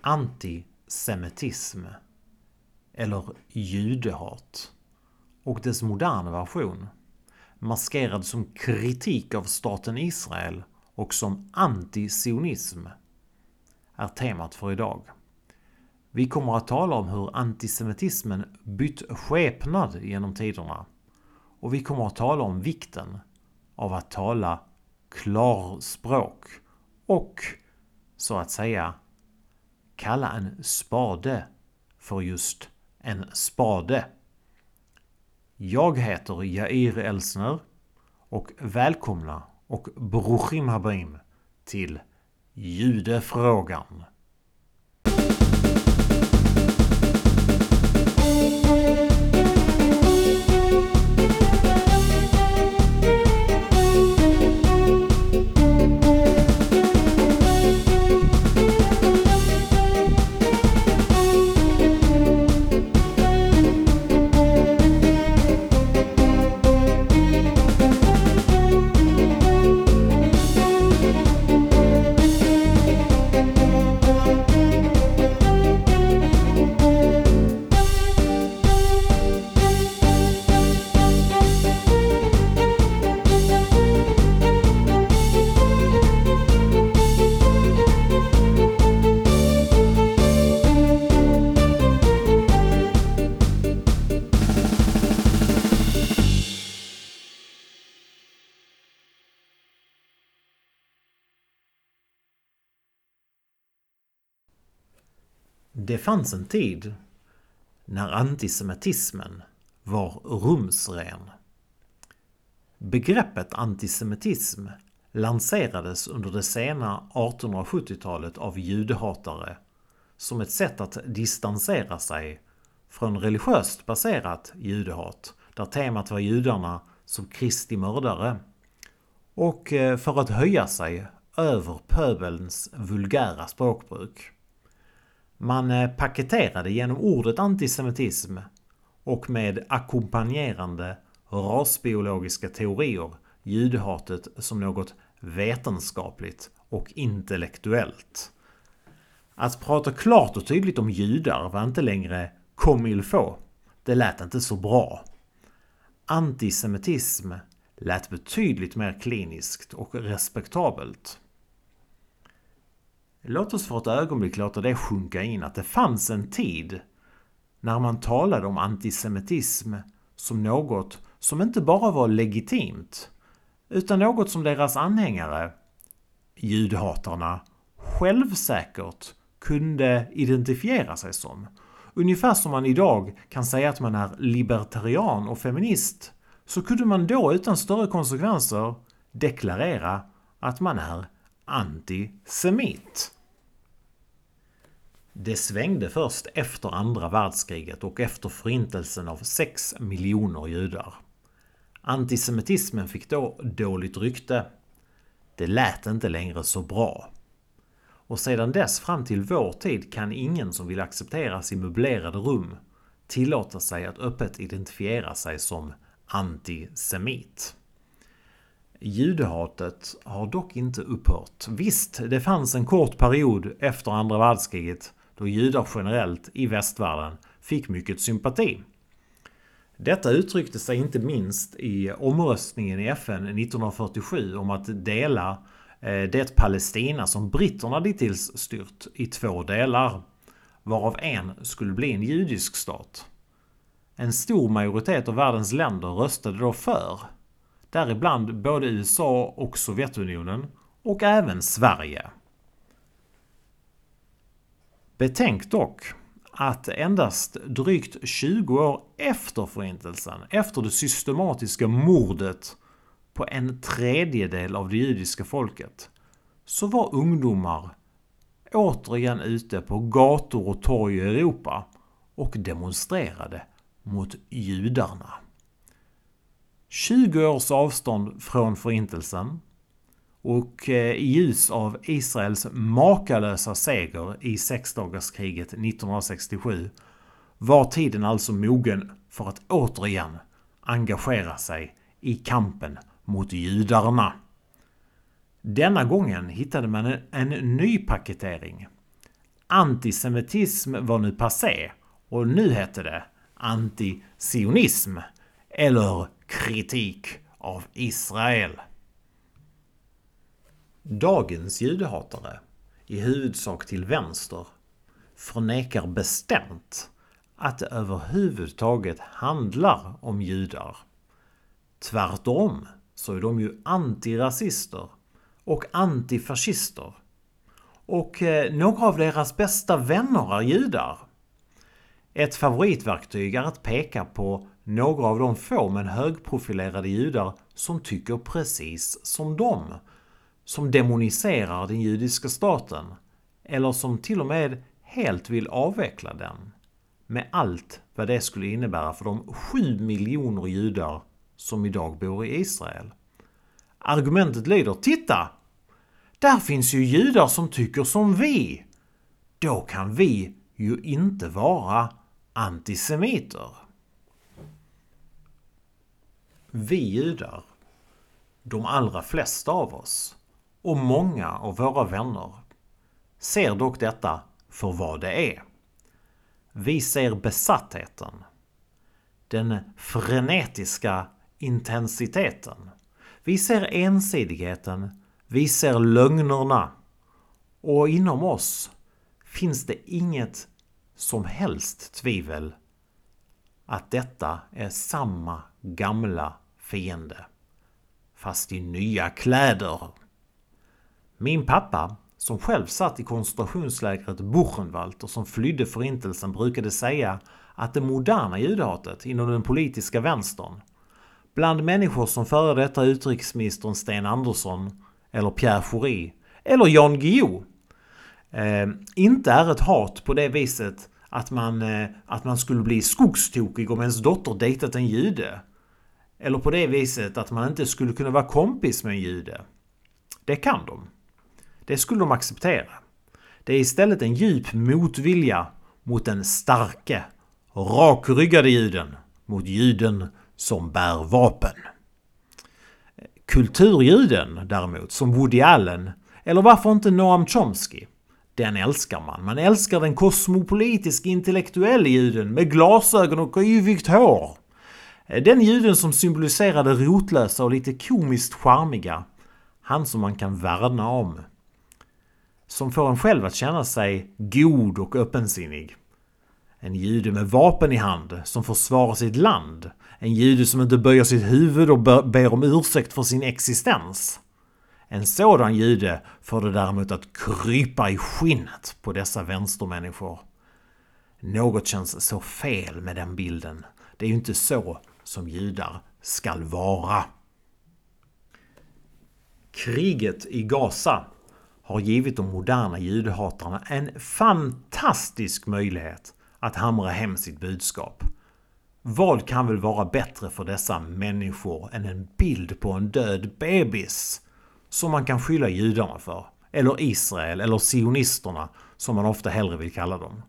antisemitism eller judehat och dess moderna version maskerad som kritik av staten Israel och som antisionism är temat för idag. Vi kommer att tala om hur antisemitismen bytt skepnad genom tiderna. Och vi kommer att tala om vikten av att tala klarspråk och så att säga kalla en spade för just en spade. Jag heter Jair Elsner och välkomna och Bruchim Habim till Judefrågan. Det fanns en tid när antisemitismen var rumsren. Begreppet antisemitism lanserades under det sena 1870-talet av judehatare som ett sätt att distansera sig från religiöst baserat judehat där temat var judarna som Kristi mördare och eh, för att höja sig över pöbelns vulgära språkbruk. Man eh, paketerade genom ordet antisemitism och med ackompanjerande rasbiologiska teorier judehatet som något vetenskapligt och intellektuellt. Att prata klart och tydligt om judar var inte längre comme il faut. Det lät inte så bra. Antisemitism lät betydligt mer kliniskt och respektabelt. Låt oss för ett ögonblick låta det sjunka in att det fanns en tid när man talade om antisemitism som något som inte bara var legitimt utan något som deras anhängare, judhatarna, självsäkert kunde identifiera sig som. Ungefär som man idag kan säga att man är libertarian och feminist så kunde man då utan större konsekvenser deklarera att man är antisemit. Det svängde först efter andra världskriget och efter förintelsen av 6 miljoner judar. Antisemitismen fick då dåligt rykte. Det lät inte längre så bra. Och sedan dess fram till vår tid kan ingen som vill accepteras i möblerade rum tillåta sig att öppet identifiera sig som antisemit. Judehatet har dock inte upphört. Visst, det fanns en kort period efter andra världskriget då judar generellt i västvärlden fick mycket sympati. Detta uttryckte sig inte minst i omröstningen i FN 1947 om att dela eh, det Palestina som britterna dittills styrt i två delar, varav en skulle bli en judisk stat. En stor majoritet av världens länder röstade då för Däribland både USA och Sovjetunionen och även Sverige. Betänk dock att endast drygt 20 år efter Förintelsen, efter det systematiska mordet på en tredjedel av det judiska folket, så var ungdomar återigen ute på gator och torg i Europa och demonstrerade mot judarna. 20 års avstånd från Förintelsen och eh, i ljus av Israels makalösa seger i sexdagarskriget 1967 var tiden alltså mogen för att återigen engagera sig i kampen mot judarna. Denna gången hittade man en, ny paketering. antisemitism var nu passé och nu hette det antisionism eller kritik av Israel. Dagens judehatare, i huvudsak till vänster, förnekar bestämt att det överhuvudtaget handlar om judar. Tvärtom så är de ju antirasister och antifascister. Och eh, några av deras bästa vänner är judar. Ett favoritverktyg är att peka på några av de få men högprofilerade judar som tycker precis som dem. Som demoniserar den judiska staten. Eller som till och med helt vill avveckla den. Med allt vad det skulle innebära för de 7 miljoner judar som idag bor i Israel. Argumentet lyder Titta! Där finns ju judar som tycker som vi. Då kan vi ju inte vara antisemiter. Vi judar, de allra flesta av oss och många av våra vänner ser dock detta för vad det är. Vi ser besattheten. Den frenetiska intensiteten. Vi ser ensidigheten. Vi ser lögnerna. Och inom oss finns det inget som helst tvivel att detta är samma gamla fiende. Fast i nya kläder. Min pappa, som själv satt i koncentrationslägret Buchenwald och som flydde förintelsen brukade säga att det moderna judehatet inom den politiska vänstern bland människor som före detta utrikesministern Sten Andersson eller Pierre Schori eller Jan Guillou eh, inte är ett hat på det viset att man, eh, att man skulle bli skogstokig om ens dotter dejtat en jude. Eller på det viset att man inte skulle kunna vara kompis med en jude. Det kan de. Det skulle de acceptera. Det är istället en djup motvilja mot den starke, rakryggade juden. Mot juden som bär vapen. Kulturjuden däremot, som Woody Allen, eller varför inte Noam Chomsky, den älskar man. Man älskar den kosmopolitiska intellektuella juden med glasögon och yvigt hår. Eh, den juden som symboliserar det rotlösa och lite komiskt charmiga. Han som man kan värna om. Som får en själv att känna sig god och öppensinnig. En jude med vapen i hand som försvarar sitt land. En jude som inte böjer sitt huvud och ber om ursäkt för sin existens. En sådan jude får det däremot att krypa i skinnet på dessa vänstermänniskor. Något känns så fel med den bilden. Det är ju inte så som judar skall vara. Kriget i Gaza har givit de moderna judehatarna en fantastisk möjlighet att hamra hem sitt budskap. Vad kan väl vara bättre för dessa människor än en bild på en död bebis? Som man kan skylla judarna för. Eller Israel, eller sionisterna som man ofta hellre vill kalla dem.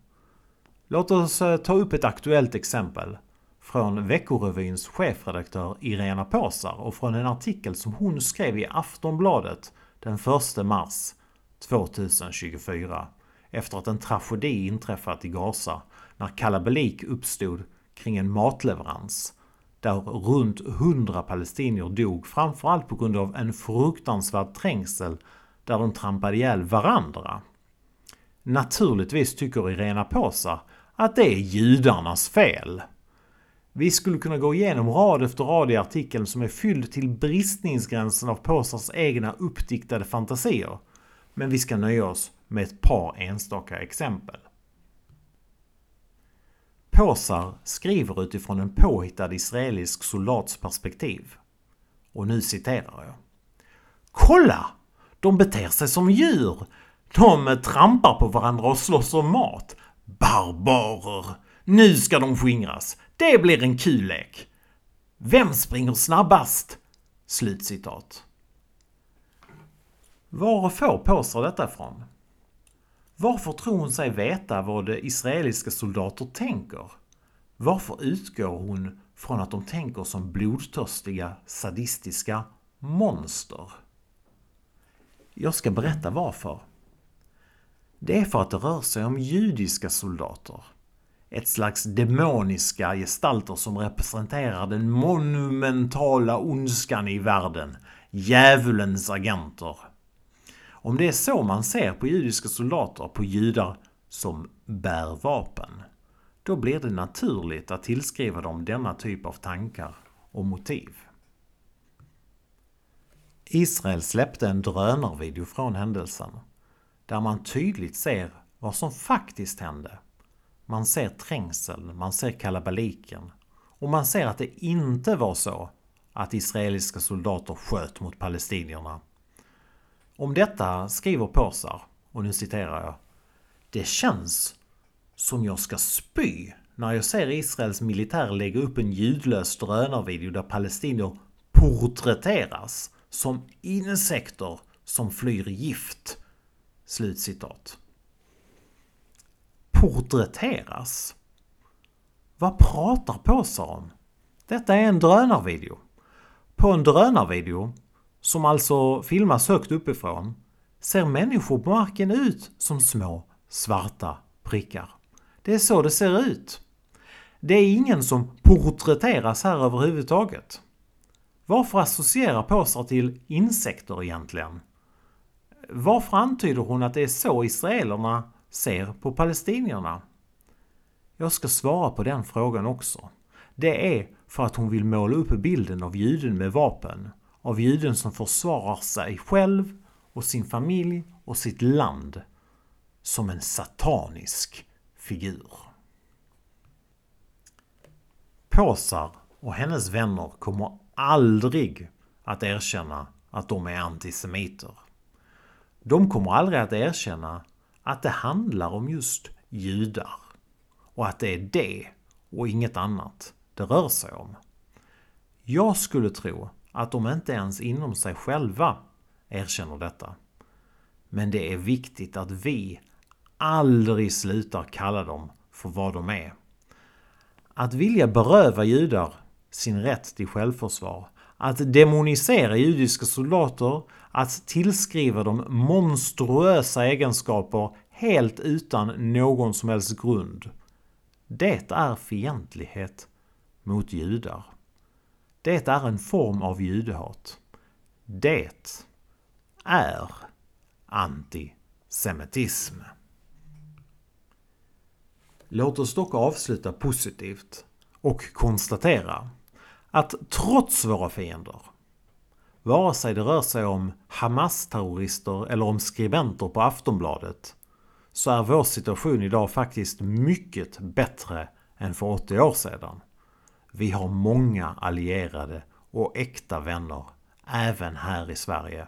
Låt oss eh, ta upp ett aktuellt exempel från Veckorevyns chefredaktör Irena Påsar och från en artikel som hon skrev i Aftonbladet den 1 mars 2024 efter att en tragedi inträffat i Gaza när kalabalik uppstod kring en matleverans där runt 100 palestinier dog framförallt på grund av en fruktansvärd trängsel där de trampade ihjäl varandra. Naturligtvis tycker Irena Posa att det är judarnas fel. Vi skulle kunna gå igenom rad efter rad i artikeln som är fylld till bristningsgränsen av Påsas egna uppdiktade fantasier. Men vi ska nöja oss med ett par enstaka exempel. Påsar skriver utifrån en påhittad israelisk soldats perspektiv. Och nu citerar jag. Kolla! De beter sig som djur! De trampar på varandra och slåss om mat. Barbarer! Nu ska de skingras. Det blir en kul lek. Vem springer snabbast? Slutcitat. Var får Påsar detta ifrån? Varför tror hon sig veta vad israeliska soldater tänker? Varför utgår hon från att de tänker som blodtörstiga, sadistiska monster? Jag ska berätta varför. Det är för att det rör sig om judiska soldater. Ett slags demoniska gestalter som representerar den monumentala ondskan i världen. Djävulens agenter. Om det är så man ser på judiska soldater, på judar som bär vapen, då blir det naturligt att tillskriva dem denna typ av tankar och motiv. Israel släppte en drönarvideo från händelsen där man tydligt ser vad som faktiskt hände. Man ser trängseln, man ser kalabaliken och man ser att det inte var så att israeliska soldater sköt mot palestinierna. Om detta skriver Påsar, och nu citerar jag. Det känns som jag ska spy när jag ser Israels militär lägga upp en ljudlös drönarvideo där palestinier porträtteras som insekter som flyr gift. Slutcitat. Porträtteras? Vad pratar påsar om? Detta är en drönarvideo. På en drönarvideo, som alltså filmas högt uppifrån, ser människor på marken ut som små svarta prickar. Det är så det ser ut. Det är ingen som porträtteras här överhuvudtaget. Varför associerar Påsar till insekter egentligen? Varför antyder hon att det är så israelerna ser på palestinierna? Jag ska svara på den frågan också. Det är för att hon vill måla upp bilden av juden med vapen. Av juden som försvarar sig själv och sin familj och sitt land som en satanisk figur. Påsar och hennes vänner kommer aldrig att erkänna att de är antisemiter. De kommer aldrig att erkänna att det handlar om just judar. Och att det är det och inget annat det rör sig om. Jag skulle tro att de inte ens inom sig själva erkänner detta. Men det är viktigt att vi aldrig slutar kalla dem för vad de är. Att vilja beröva judar sin rätt till självförsvar, att demonisera judiska soldater, att tillskriva dem monstruösa egenskaper helt utan någon som helst grund. Det är fientlighet mot judar. Det är en form av judehat. Det är antisemitism. Låt oss dock avsluta positivt och konstatera att trots våra fiender, vare sig det rör sig om Hamas-terrorister eller om skribenter på Aftonbladet, så är vår situation idag faktiskt mycket bättre än för 80 år sedan. Vi har många allierade och äkta vänner, även här i Sverige.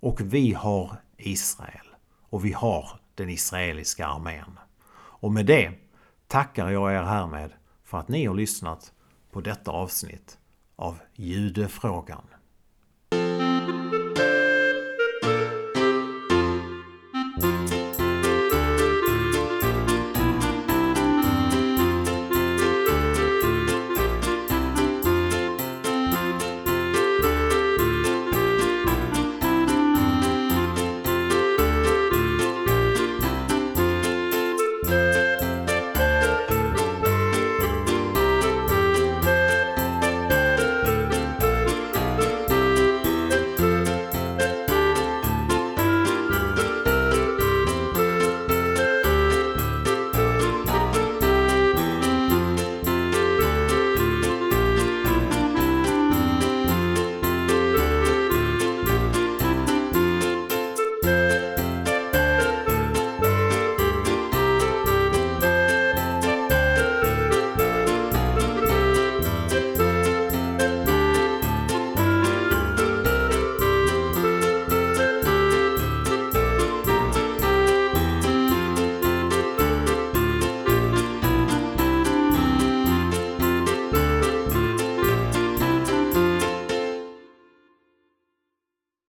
Och vi har Israel. Och vi har den israeliska armén. Och med det tackar jag er härmed för att ni har lyssnat på detta avsnitt av Judefrågan.